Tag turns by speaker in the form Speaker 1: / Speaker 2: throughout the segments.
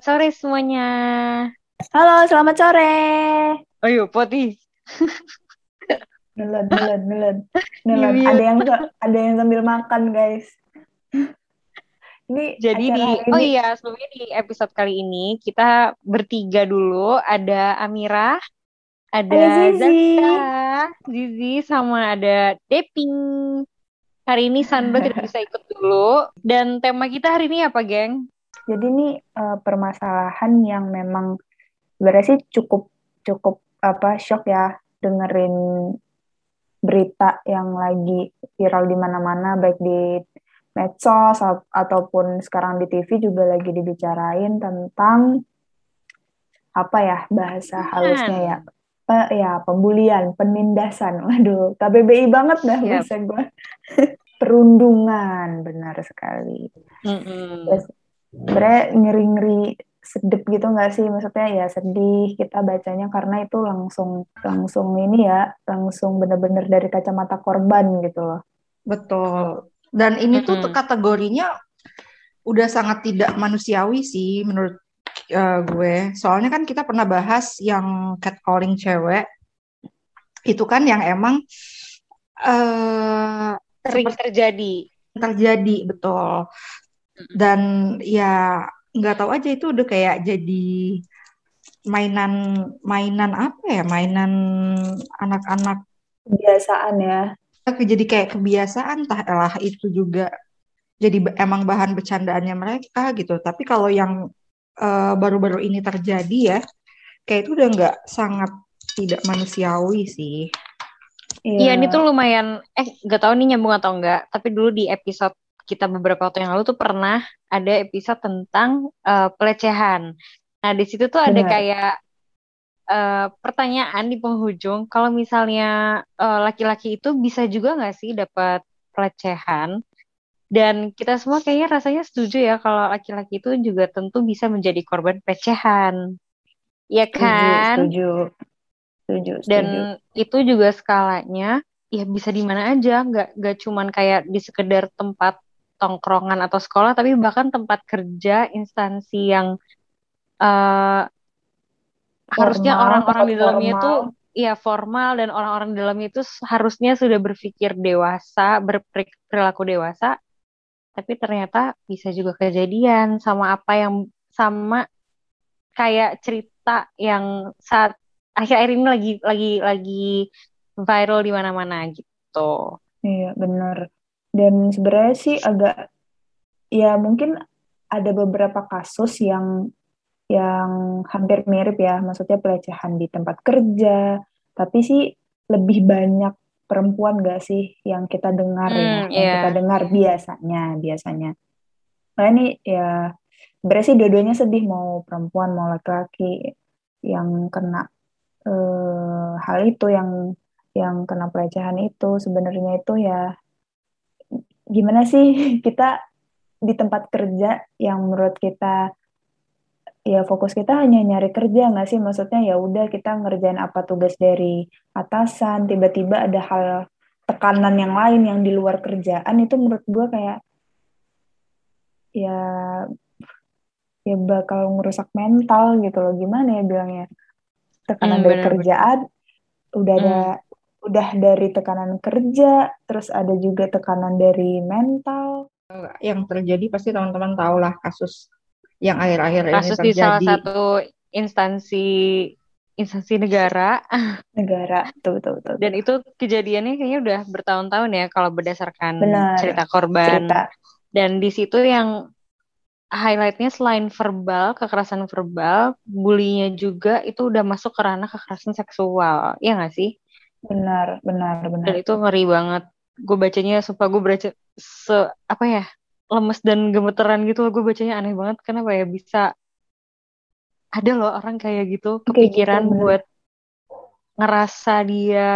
Speaker 1: selamat sore semuanya.
Speaker 2: Halo, selamat sore.
Speaker 1: Ayo, Poti.
Speaker 2: Nulen, nulen, nulen. Nulen.
Speaker 1: Iya, iya.
Speaker 2: Ada yang ada yang sambil makan, guys. Ini
Speaker 1: Jadi di oh
Speaker 2: ini
Speaker 1: iya, sebelumnya di episode kali ini kita bertiga dulu ada Amira, ada
Speaker 2: Ada Zizi.
Speaker 1: Zazka, Zizi sama ada Deping. Hari ini Sandra tidak bisa ikut dulu dan tema kita hari ini apa, geng?
Speaker 2: Jadi ini eh, permasalahan yang memang sebenarnya sih cukup cukup apa shock ya dengerin berita yang lagi viral di mana-mana baik di medsos ataupun sekarang di TV juga lagi dibicarain tentang apa ya bahasa halusnya ya Pe- ya pembulian penindasan waduh KBBI banget dah
Speaker 1: Siap.
Speaker 2: bahasa gue perundungan benar sekali
Speaker 1: Mm-mm.
Speaker 2: Terus sebenarnya ngeri-ngeri sedep gitu nggak sih maksudnya ya sedih kita bacanya karena itu langsung langsung ini ya langsung bener-bener dari kacamata korban gitu loh
Speaker 3: Betul. Dan ini tuh
Speaker 1: Mm-mm.
Speaker 3: kategorinya udah sangat tidak manusiawi sih menurut eh, gue. Soalnya kan kita pernah bahas yang catcalling cewek. Itu kan yang emang eh
Speaker 1: Sering
Speaker 3: seperti
Speaker 1: terjadi.
Speaker 3: terjadi, betul. Dan ya nggak tahu aja itu udah kayak jadi mainan mainan apa ya? Mainan anak-anak
Speaker 2: kebiasaan ya.
Speaker 3: Jadi kayak kebiasaan tah lah itu juga jadi emang bahan bercandaannya mereka gitu. Tapi kalau yang eh, baru-baru ini terjadi ya kayak itu udah nggak sangat tidak manusiawi sih.
Speaker 1: Iya, ini tuh lumayan, eh gak tahu nih nyambung atau enggak, tapi dulu di episode kita beberapa waktu yang lalu tuh pernah ada episode tentang eh, pelecehan. Nah, di situ tuh ada
Speaker 2: Benar.
Speaker 1: kayak eh, pertanyaan di penghujung, kalau misalnya eh, laki-laki itu bisa juga nggak sih dapat pelecehan? Dan kita semua kayaknya rasanya setuju ya kalau laki-laki itu juga tentu bisa menjadi korban pelecehan. Iya
Speaker 2: setuju
Speaker 1: kan?
Speaker 2: setuju setuju
Speaker 1: dan
Speaker 2: setuju
Speaker 1: itu juga skalanya ya bisa di mana aja nggak nggak cuman kayak di sekedar tempat tongkrongan atau sekolah tapi bahkan tempat kerja instansi yang harusnya
Speaker 2: Formal,
Speaker 1: orang-orang di dalamnya tuh ya formal dan orang-orang di dalamnya itu harusnya sudah berpikir dewasa berperilaku dewasa tapi ternyata bisa juga kejadian sama apa yang sama kayak cerita yang saat akhir-akhir ini lagi lagi lagi viral di mana-mana gitu.
Speaker 2: Iya, benar. Dan sebenarnya sih agak ya mungkin ada beberapa kasus yang yang hampir mirip ya, maksudnya pelecehan di tempat kerja, tapi sih lebih banyak perempuan gak sih yang kita dengar
Speaker 1: Hmm,
Speaker 2: ya, yang
Speaker 1: iya.
Speaker 2: kita dengar biasanya, biasanya. Nah ini ya sebenarnya sih dua-duanya sedih mau perempuan mau laki-laki yang kena eh, hal itu yang yang kena pelecehan itu sebenarnya itu ya gimana sih kita di tempat kerja yang menurut kita ya fokus kita hanya nyari kerja nggak sih? Maksudnya ya udah kita ngerjain apa tugas dari atasan tiba-tiba ada hal tekanan yang lain yang di luar kerjaan itu menurut gue kayak ya ya bakal ngerusak mental gitu loh. Gimana ya bilangnya? Tekanan
Speaker 1: Hmm,
Speaker 2: dari kerjaan udah ada udah dari tekanan kerja terus ada juga tekanan dari mental
Speaker 3: yang terjadi pasti teman-teman tahu lah kasus yang akhir-akhir ini
Speaker 1: Kasus di salah
Speaker 3: terjadi
Speaker 1: satu instansi instansi negara
Speaker 2: negara tuh betul betul
Speaker 1: dan itu kejadiannya kayaknya udah bertahun-tahun ya kalau berdasarkan
Speaker 2: Benar.
Speaker 1: cerita korban.
Speaker 2: cerita
Speaker 1: Dan di situ yang highlightnya selain verbal, kekerasan verbal, bulinya juga itu udah masuk ke ranah kekerasan seksual. Iya nggak sih?
Speaker 2: Benar benar
Speaker 1: Dan
Speaker 2: benar
Speaker 1: itu ngeri banget. Gue bacanya, sumpah gue baca se apa ya lemes dan gemeteran gitu loh. Gue bacanya aneh banget. Kenapa ya bisa ada loh orang kayak gitu
Speaker 2: gitu,
Speaker 1: kepikiran
Speaker 2: bener.
Speaker 1: buat ngerasa dia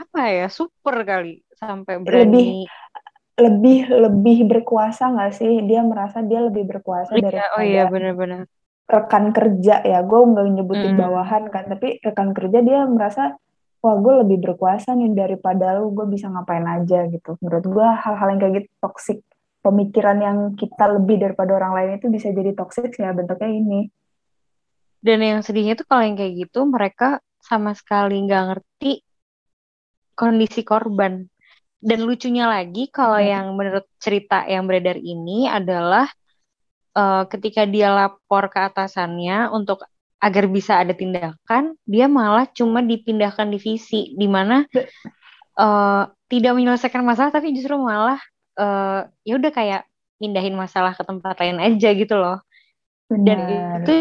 Speaker 1: apa ya super kali sampai berani
Speaker 2: lebih lebih berkuasa nggak sih dia merasa dia lebih berkuasa
Speaker 1: Iya,
Speaker 2: daripada
Speaker 1: oh iya benar-benar
Speaker 2: rekan kerja ya gue nggak nyebutin
Speaker 1: Mm.
Speaker 2: bawahan kan tapi rekan kerja dia merasa wah gue lebih berkuasa nih daripada lu gue bisa ngapain aja gitu menurut gue hal-hal yang kayak gitu toxic pemikiran yang kita lebih daripada orang lain itu bisa jadi toxic ya bentuknya ini.
Speaker 1: Dan yang sedihnya tuh kalau yang kayak gitu mereka sama sekali nggak ngerti kondisi korban. Dan lucunya lagi kalau hmm. yang menurut cerita yang beredar ini adalah uh, ketika dia lapor ke atasannya untuk agar bisa ada tindakan, dia malah cuma dipindahkan divisi di mana uh, tidak menyelesaikan masalah tapi justru malah uh, ya udah kayak pindahin masalah ke tempat lain aja gitu loh. Benar. Dan itu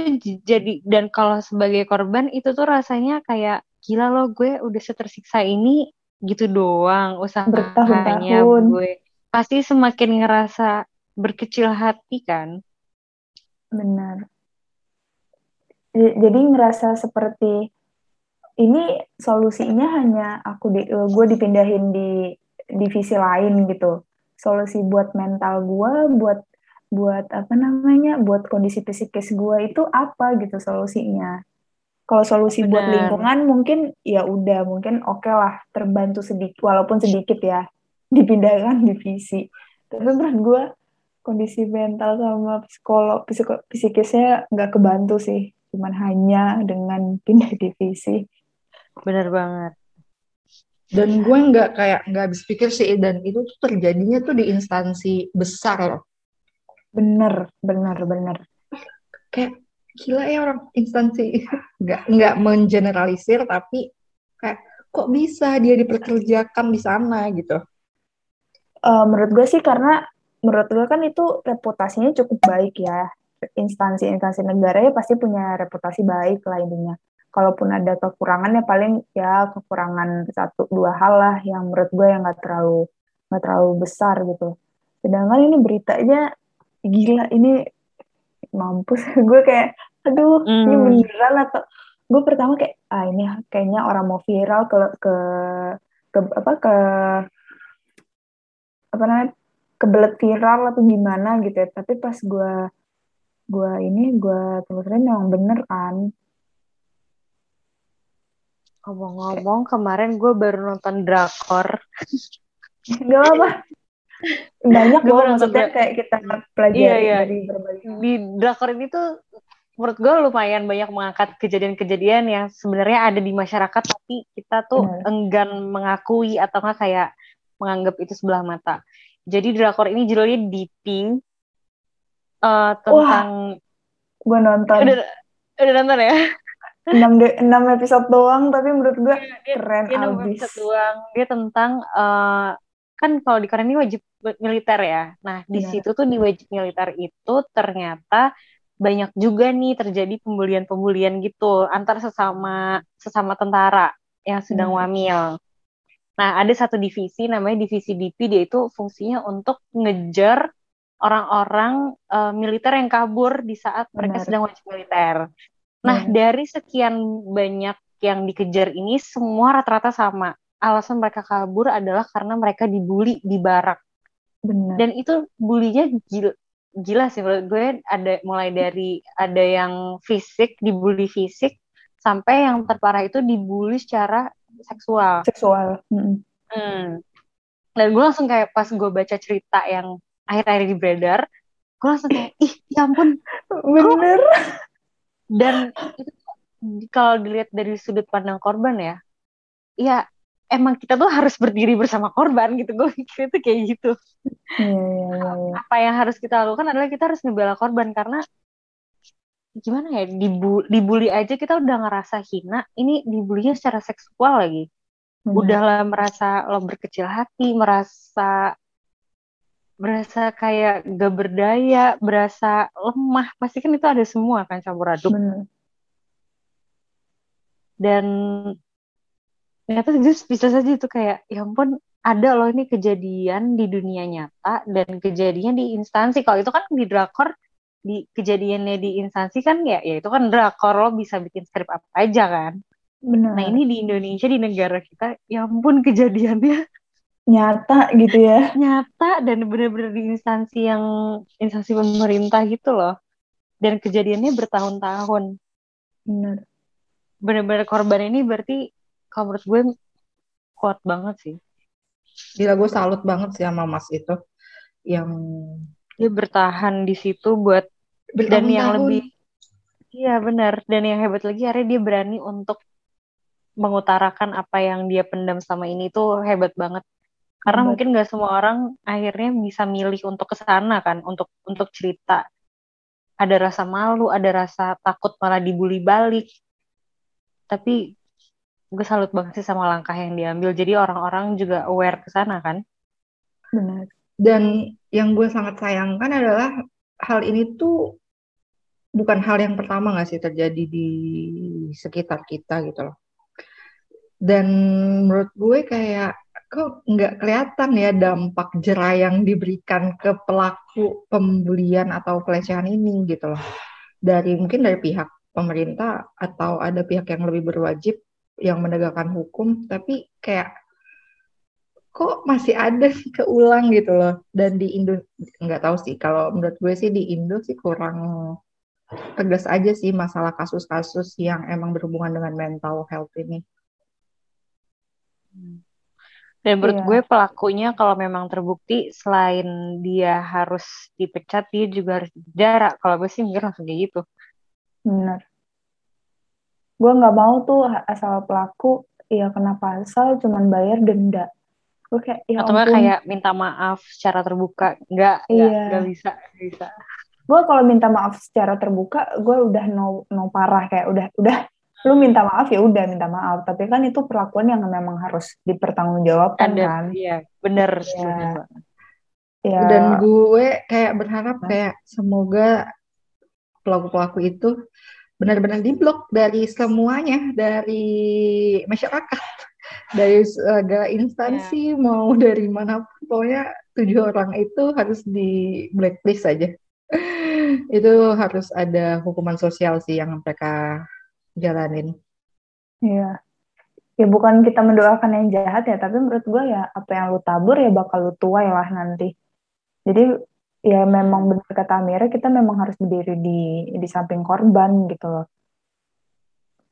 Speaker 1: jadi dan kalau sebagai korban itu tuh rasanya kayak gila loh gue udah setersiksa ini gitu doang usahanya gue pasti semakin ngerasa berkecil hati kan
Speaker 2: benar jadi ngerasa seperti ini solusinya hanya aku di eh, gue dipindahin di divisi lain gitu solusi buat mental gue buat buat apa namanya buat kondisi psikis gue itu apa gitu solusinya kalau solusi Benar. buat lingkungan mungkin ya udah mungkin oke okay lah terbantu sedikit walaupun sedikit ya dipindahkan divisi. Tapi menurut gue kondisi mental sama psikolog psiko, psikisnya nggak kebantu sih, cuman hanya dengan pindah divisi.
Speaker 1: Bener banget.
Speaker 3: Dan gue nggak kayak nggak habis pikir sih dan itu tuh terjadinya tuh di instansi besar loh.
Speaker 2: Bener, bener, bener.
Speaker 3: Kayak gila ya orang instansi nggak nggak mengeneralisir tapi kayak kok bisa dia diperkerjakan di sana gitu
Speaker 2: uh, menurut gue sih karena menurut gue kan itu reputasinya cukup baik ya instansi-instansi negara ya pasti punya reputasi baik lah intinya kalaupun ada kekurangan ya paling ya kekurangan satu dua hal lah yang menurut gue yang nggak terlalu nggak terlalu besar gitu sedangkan ini beritanya gila ini mampus gue kayak aduh mm. ini hmm. beneran atau gue pertama kayak ah ini kayaknya orang mau viral ke ke ke apa ke apa namanya kebelet viral atau gimana gitu ya. Tapi pas gue gue ini gue telusurin memang bener kan.
Speaker 1: Ngomong-ngomong kemarin gue baru nonton drakor.
Speaker 2: Gak apa banyak gue maksudnya kayak kita pelajari iya, iya. dari berbagai
Speaker 1: di drakor ini tuh menurut gue lumayan banyak mengangkat kejadian-kejadian yang sebenarnya ada di masyarakat tapi kita tuh enggan mengakui atau nggak kayak menganggap itu sebelah mata. Jadi drakor ini judulnya DP uh, tentang
Speaker 2: gue nonton.
Speaker 1: Udah, udah nonton ya?
Speaker 2: 6, de, 6 episode doang tapi menurut gue dia, keren dia abis. episode
Speaker 1: doang. Dia tentang uh, kan kalau di Korea ini wajib militer ya. Nah, di Benar. situ tuh di wajib militer itu ternyata banyak juga nih terjadi pembulian-pembulian gitu antar sesama sesama tentara yang sedang hmm. wamil. Nah, ada satu divisi namanya divisi DP dia itu fungsinya untuk ngejar orang-orang uh, militer yang kabur di saat mereka sedang wajib militer. Nah, hmm. dari sekian banyak yang dikejar ini semua rata-rata sama. Alasan mereka kabur adalah karena mereka dibully di barak. Benar. Dan itu bulinya gila, gila sih menurut gue ada mulai dari ada yang fisik dibully fisik sampai yang terparah itu dibully secara seksual
Speaker 2: seksual hmm.
Speaker 1: Hmm. dan gue langsung kayak pas gue baca cerita yang akhir-akhir di beredar gue langsung kayak ih ya ampun
Speaker 2: bener
Speaker 1: dan itu kalau dilihat dari sudut pandang korban ya ya emang kita tuh harus berdiri bersama korban gitu gue pikir itu kayak gitu yeah, yeah, yeah. apa yang harus kita lakukan adalah kita harus ngebela korban karena gimana ya dibu dibully aja kita udah ngerasa hina ini dibulinya secara seksual lagi hmm. udahlah merasa lo berkecil hati merasa berasa kayak gak berdaya berasa lemah pasti kan itu ada semua kan campur aduk hmm. dan ternyata just bisa saja itu kayak ya ampun ada loh ini kejadian di dunia nyata dan kejadian di instansi kalau itu kan di drakor di kejadiannya di instansi kan ya ya itu kan drakor lo bisa bikin skrip apa aja kan. Benar. nah ini di Indonesia di negara kita ya ampun kejadiannya
Speaker 2: nyata gitu ya.
Speaker 1: Nyata dan benar-benar di instansi yang instansi pemerintah gitu loh. Dan kejadiannya bertahun-tahun.
Speaker 2: Benar.
Speaker 1: Benar-benar korban ini berarti kalau menurut gue kuat banget sih.
Speaker 3: Gila gue salut banget sih sama mas itu. Yang
Speaker 1: dia bertahan di situ buat dan yang lebih iya benar. Dan yang hebat lagi akhirnya dia berani untuk mengutarakan apa yang dia pendam sama ini. Tuh hebat banget. Karena hebat. mungkin gak semua orang akhirnya bisa milih untuk ke sana kan untuk untuk cerita. Ada rasa malu ada rasa takut malah dibully balik. Tapi gue salut banget sih sama langkah yang diambil. Jadi orang-orang juga aware ke sana kan.
Speaker 3: Benar. Dan yang gue sangat sayangkan adalah hal ini tuh bukan hal yang pertama gak sih terjadi di sekitar kita gitu loh. Dan menurut gue kayak kok nggak kelihatan ya dampak jerah yang diberikan ke pelaku pembulian atau pelecehan ini gitu loh. Dari mungkin dari pihak pemerintah atau ada pihak yang lebih berwajib yang menegakkan hukum tapi kayak kok masih ada sih keulang gitu loh dan di Indo nggak tahu sih kalau menurut gue sih di Indo sih kurang tegas aja sih masalah kasus-kasus yang emang berhubungan dengan mental health ini.
Speaker 1: Hmm. Dan menurut iya. gue pelakunya kalau memang terbukti selain dia harus dipecat dia juga harus dipenjara. Kalau gue sih mikir langsung kayak gitu.
Speaker 2: Benar. Gue nggak mau tuh asal pelaku ya kenapa asal cuman bayar denda. Gue kayak
Speaker 1: ya Atau ampun. kayak minta maaf secara terbuka. Nggak, iya. nggak, bisa, bisa.
Speaker 2: Gue kalau minta maaf secara terbuka, gue udah no, no parah kayak udah udah lu minta maaf ya udah minta maaf tapi kan itu perlakuan yang memang harus dipertanggungjawabkan Ada, kan
Speaker 1: iya bener
Speaker 3: ya. ya. dan gue kayak berharap kayak semoga pelaku-pelaku itu benar-benar diblok dari semuanya dari masyarakat dari segala instansi ya. mau dari mana pokoknya tujuh orang itu harus di blacklist saja itu harus ada hukuman sosial sih yang mereka jalanin.
Speaker 2: Iya. Ya bukan kita mendoakan yang jahat ya, tapi menurut gue ya apa yang lu tabur ya bakal lu tuai lah nanti. Jadi ya memang benar kata Amira kita memang harus berdiri di di samping korban gitu loh.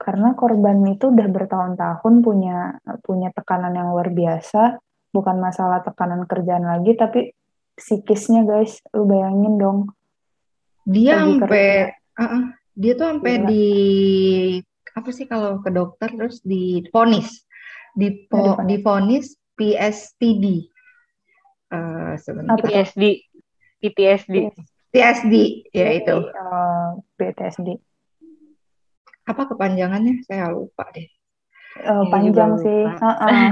Speaker 2: Karena korban itu udah bertahun-tahun punya punya tekanan yang luar biasa, bukan masalah tekanan kerjaan lagi tapi psikisnya guys, lu bayangin dong.
Speaker 3: Dia sampai uh -uh dia tuh sampai di apa sih kalau ke dokter terus di ponis di po, di ponis PSTD
Speaker 1: uh, PTSD PTSD
Speaker 3: PTSD ya itu.
Speaker 2: uh, PTSD
Speaker 3: apa kepanjangannya saya lupa deh
Speaker 2: uh, panjang sih uh -uh.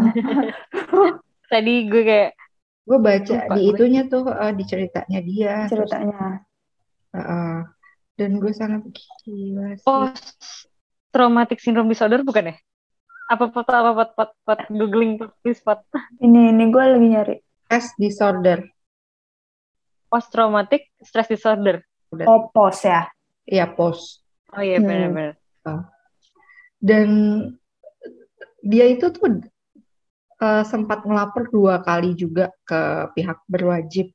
Speaker 1: tadi gue kayak
Speaker 3: gue baca lupa di gue. itunya tuh uh, di ceritanya dia
Speaker 2: ceritanya
Speaker 3: terus, uh, uh, dan gue sangat gila sih.
Speaker 1: Oh, traumatic syndrome disorder bukan ya? Apa foto apa pot pot pot googling please pot.
Speaker 2: Ini ini gue lagi nyari.
Speaker 3: Stress disorder.
Speaker 1: Post traumatic stress disorder.
Speaker 2: Udah. Oh post ya?
Speaker 3: Iya post.
Speaker 1: Oh iya hmm. Oh.
Speaker 3: Dan dia itu tuh uh, sempat ngelapor dua kali juga ke pihak berwajib.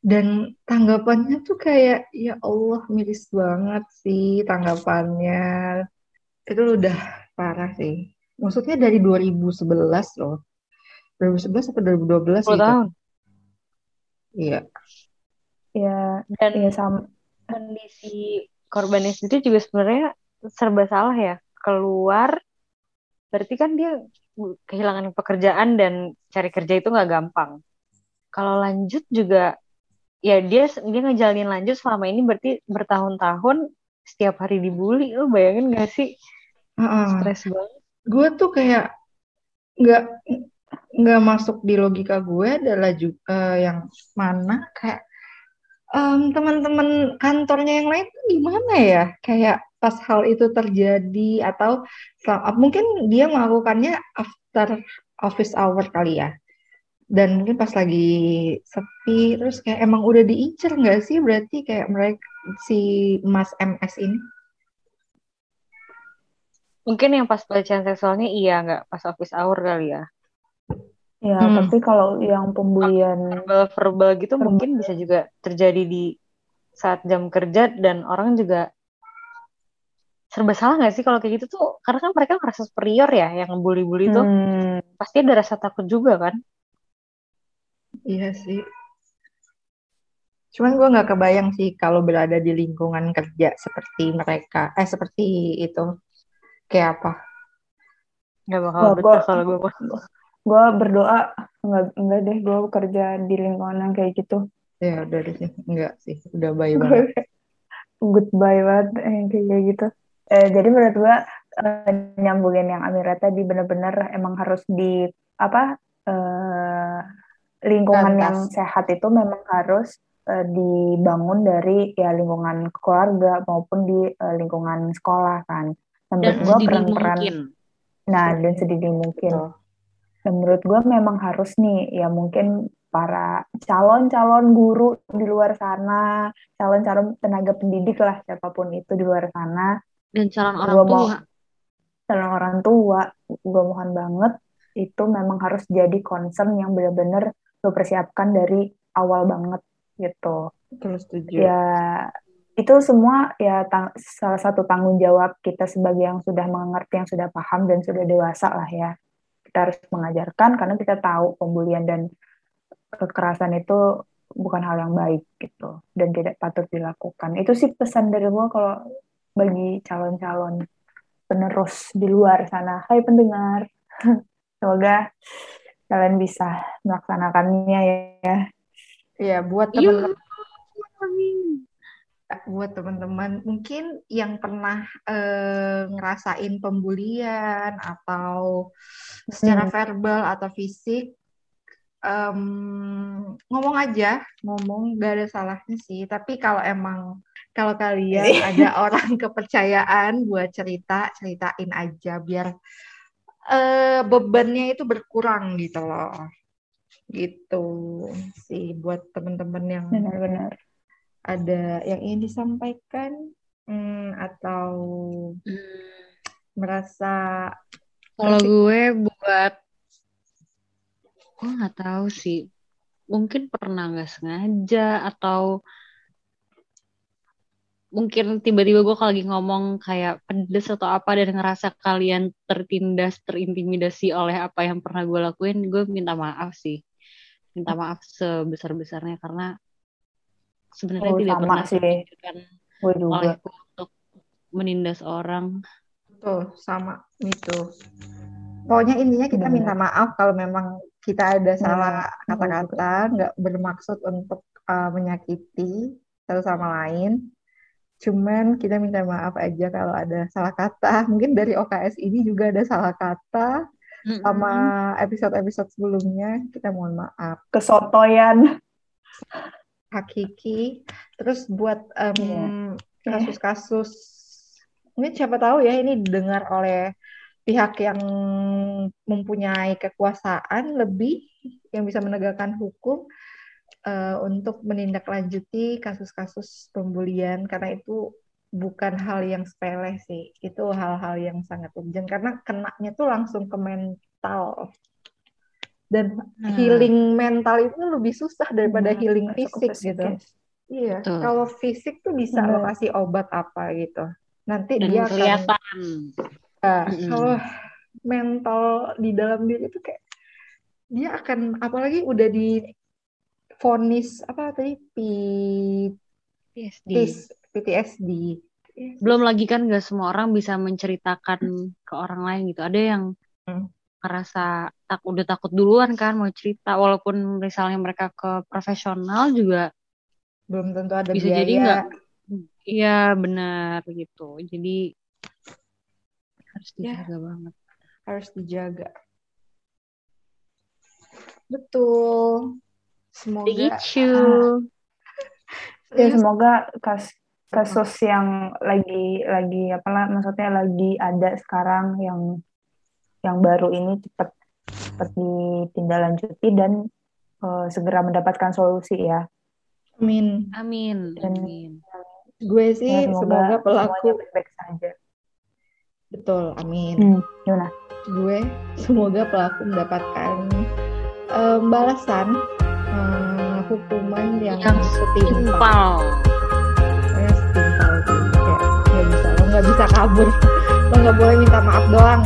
Speaker 3: Dan tanggapannya tuh kayak ya Allah miris banget sih tanggapannya. Itu udah parah sih. Maksudnya dari 2011 loh. 2011 atau 2012 gitu. tahun. iya.
Speaker 1: Ya dan ya sama. Kondisi korbannya sendiri juga sebenarnya serba salah ya. Keluar berarti kan dia kehilangan pekerjaan dan cari kerja itu nggak gampang. Kalau lanjut juga ya dia dia ngejalanin lanjut selama ini berarti bertahun-tahun setiap hari dibully. Lo bayangin gak sih? Uh-uh. stres banget.
Speaker 3: Gue tuh kayak nggak nggak masuk di logika gue adalah juga uh, yang mana kayak um, teman-teman kantornya yang lain tuh gimana ya? Kayak pas hal itu terjadi atau mungkin dia melakukannya after office hour kali ya. Dan mungkin pas lagi sepi terus kayak emang udah diincer nggak sih berarti kayak mereka si Mas MS ini?
Speaker 1: Mungkin yang pas pelecehan seksualnya iya nggak pas office hour kali ya
Speaker 2: ya hmm. tapi kalau yang pembulian
Speaker 1: verbal verbal gitu verbal. mungkin bisa juga terjadi di saat jam kerja dan orang juga serba salah nggak sih kalau kayak gitu tuh karena kan mereka merasa superior ya yang bully-bully tuh hmm. pasti ada rasa takut juga kan
Speaker 3: Iya sih. Cuman gue nggak kebayang sih kalau berada di lingkungan kerja seperti mereka, eh seperti itu, kayak apa?
Speaker 1: Gak bakal betah
Speaker 2: gua-
Speaker 1: kalau gue
Speaker 2: gue berdoa enggak enggak deh gue kerja di lingkungan yang kayak gitu
Speaker 3: Ya udah deh sih, enggak sih, udah baik banget.
Speaker 2: goodbye banget eh, yang kayak gitu Eh, jadi menurut gue eh, nyambungin yang Amira tadi bener-bener emang harus di apa eh, lingkungan
Speaker 3: Lantas.
Speaker 2: yang sehat itu memang harus eh, dibangun dari ya lingkungan keluarga maupun di eh, lingkungan sekolah kan.
Speaker 1: Dan
Speaker 2: menurut gue peran-peran nah dan sedini mungkin.
Speaker 3: Betul.
Speaker 2: Dan menurut gue memang harus nih ya mungkin para calon-calon guru di luar sana, calon-calon tenaga pendidik lah siapa pun itu di luar sana,
Speaker 1: Dan calon orang
Speaker 2: Gua mau-
Speaker 1: tua.
Speaker 2: calon orang tua, gue mohon banget itu memang harus jadi concern yang benar-benar lo persiapkan dari awal banget gitu.
Speaker 3: Terus setuju.
Speaker 2: Ya itu semua ya tang- salah satu tanggung jawab kita sebagai yang sudah mengerti, yang sudah paham dan sudah dewasa lah ya. Kita harus mengajarkan karena kita tahu pembulian dan kekerasan itu bukan hal yang baik gitu dan tidak patut dilakukan. Itu sih pesan dari gue kalau bagi calon-calon penerus di luar sana. Hai pendengar, semoga kalian bisa melaksanakannya ya.
Speaker 3: Ya, buat
Speaker 1: Iya.
Speaker 3: teman-teman buat teman-teman. Mungkin yang pernah eh, ngerasain pembulian atau secara verbal atau fisik em, ngomong aja. Ngomong gak ada salahnya sih. Tapi kalau emang kalau kalian ada orang kepercayaan buat cerita ceritain aja biar eh, bebannya itu berkurang gitu loh. Gitu sih buat teman-teman yang
Speaker 2: Benar-benar.
Speaker 3: Ada yang ingin disampaikan hmm, atau
Speaker 1: Hmm,
Speaker 3: merasa
Speaker 1: Kalau gue buat, gue nggak tahu sih. Mungkin pernah nggak sengaja atau mungkin tiba-tiba gue kalau lagi ngomong kayak pedes atau apa dan ngerasa kalian tertindas, terintimidasi oleh apa yang pernah gue lakuin, gue minta maaf sih. Minta maaf sebesar-besarnya karena sebenarnya
Speaker 2: Oh,
Speaker 1: tidak
Speaker 2: sama
Speaker 1: pernah
Speaker 2: sih. juga.
Speaker 1: olehku untuk menindas orang.
Speaker 3: Tuh, sama itu. Pokoknya intinya kita
Speaker 2: Benar.
Speaker 3: minta maaf kalau memang kita ada salah kata-kata, nggak bermaksud untuk uh, menyakiti satu sama lain. Cuman kita minta maaf aja kalau ada salah kata. Mungkin dari OKS ini juga ada salah kata. Sama episode-episode sebelumnya, kita mohon maaf.
Speaker 2: Kesotoyan.
Speaker 3: Hakiki. Terus buat em,
Speaker 2: Iya.
Speaker 3: kasus-kasus, ini siapa tahu ya ini didengar oleh pihak yang mempunyai kekuasaan lebih yang bisa menegakkan hukum eh, untuk menindaklanjuti kasus-kasus pembulian. Karena itu bukan hal yang sepele sih, itu hal-hal yang sangat urgent. Karena kenanya tuh langsung ke mental dan
Speaker 1: Nah.
Speaker 3: healing mental itu lebih susah daripada
Speaker 2: Benar,
Speaker 3: healing fisik gitu. Iya,
Speaker 1: Betul.
Speaker 3: kalau fisik tuh bisa lo
Speaker 2: Benar.
Speaker 3: kasih obat apa gitu. Nanti
Speaker 1: Dan
Speaker 3: dia akan
Speaker 1: kelihatan.
Speaker 3: Nah,
Speaker 1: Mm-mm.
Speaker 3: kalau mental di dalam diri itu kayak dia akan apalagi udah di vonis apa tadi P-
Speaker 1: PSD.
Speaker 3: PTS- PTSD.
Speaker 1: Belum lagi kan gak semua orang bisa menceritakan ke orang lain gitu. Ada yang
Speaker 3: Hmm.
Speaker 1: ngerasa tak udah takut duluan kan mau cerita walaupun misalnya mereka ke profesional juga
Speaker 3: Belum tentu ada
Speaker 1: bisa jadi
Speaker 3: biaya.
Speaker 1: nggak iya benar gitu. Jadi harus
Speaker 3: Ya.
Speaker 1: dijaga banget.
Speaker 3: harus dijaga. Betul. Semoga
Speaker 1: Icu.
Speaker 2: Ya semoga kas kasus yang lagi lagi apalah maksudnya lagi ada sekarang yang yang baru ini cepat cepat ditindaklanjuti dan eh, segera mendapatkan solusi ya.
Speaker 3: amin.
Speaker 1: Amin.
Speaker 2: Dan-
Speaker 1: Amin.
Speaker 3: Gue
Speaker 2: Ya,
Speaker 3: sih semoga,
Speaker 2: semoga
Speaker 3: pelaku
Speaker 2: baik-baik saja.
Speaker 3: betul, amin.
Speaker 2: Hmm, gimana?
Speaker 3: gue semoga pelaku mendapatkan em, balasan em, hukuman yang,
Speaker 1: Yang
Speaker 3: setimpal
Speaker 1: Timpal.
Speaker 3: ya setimpal tuh kayak nggak bisa lo nggak bisa kabur lo nggak boleh minta maaf doang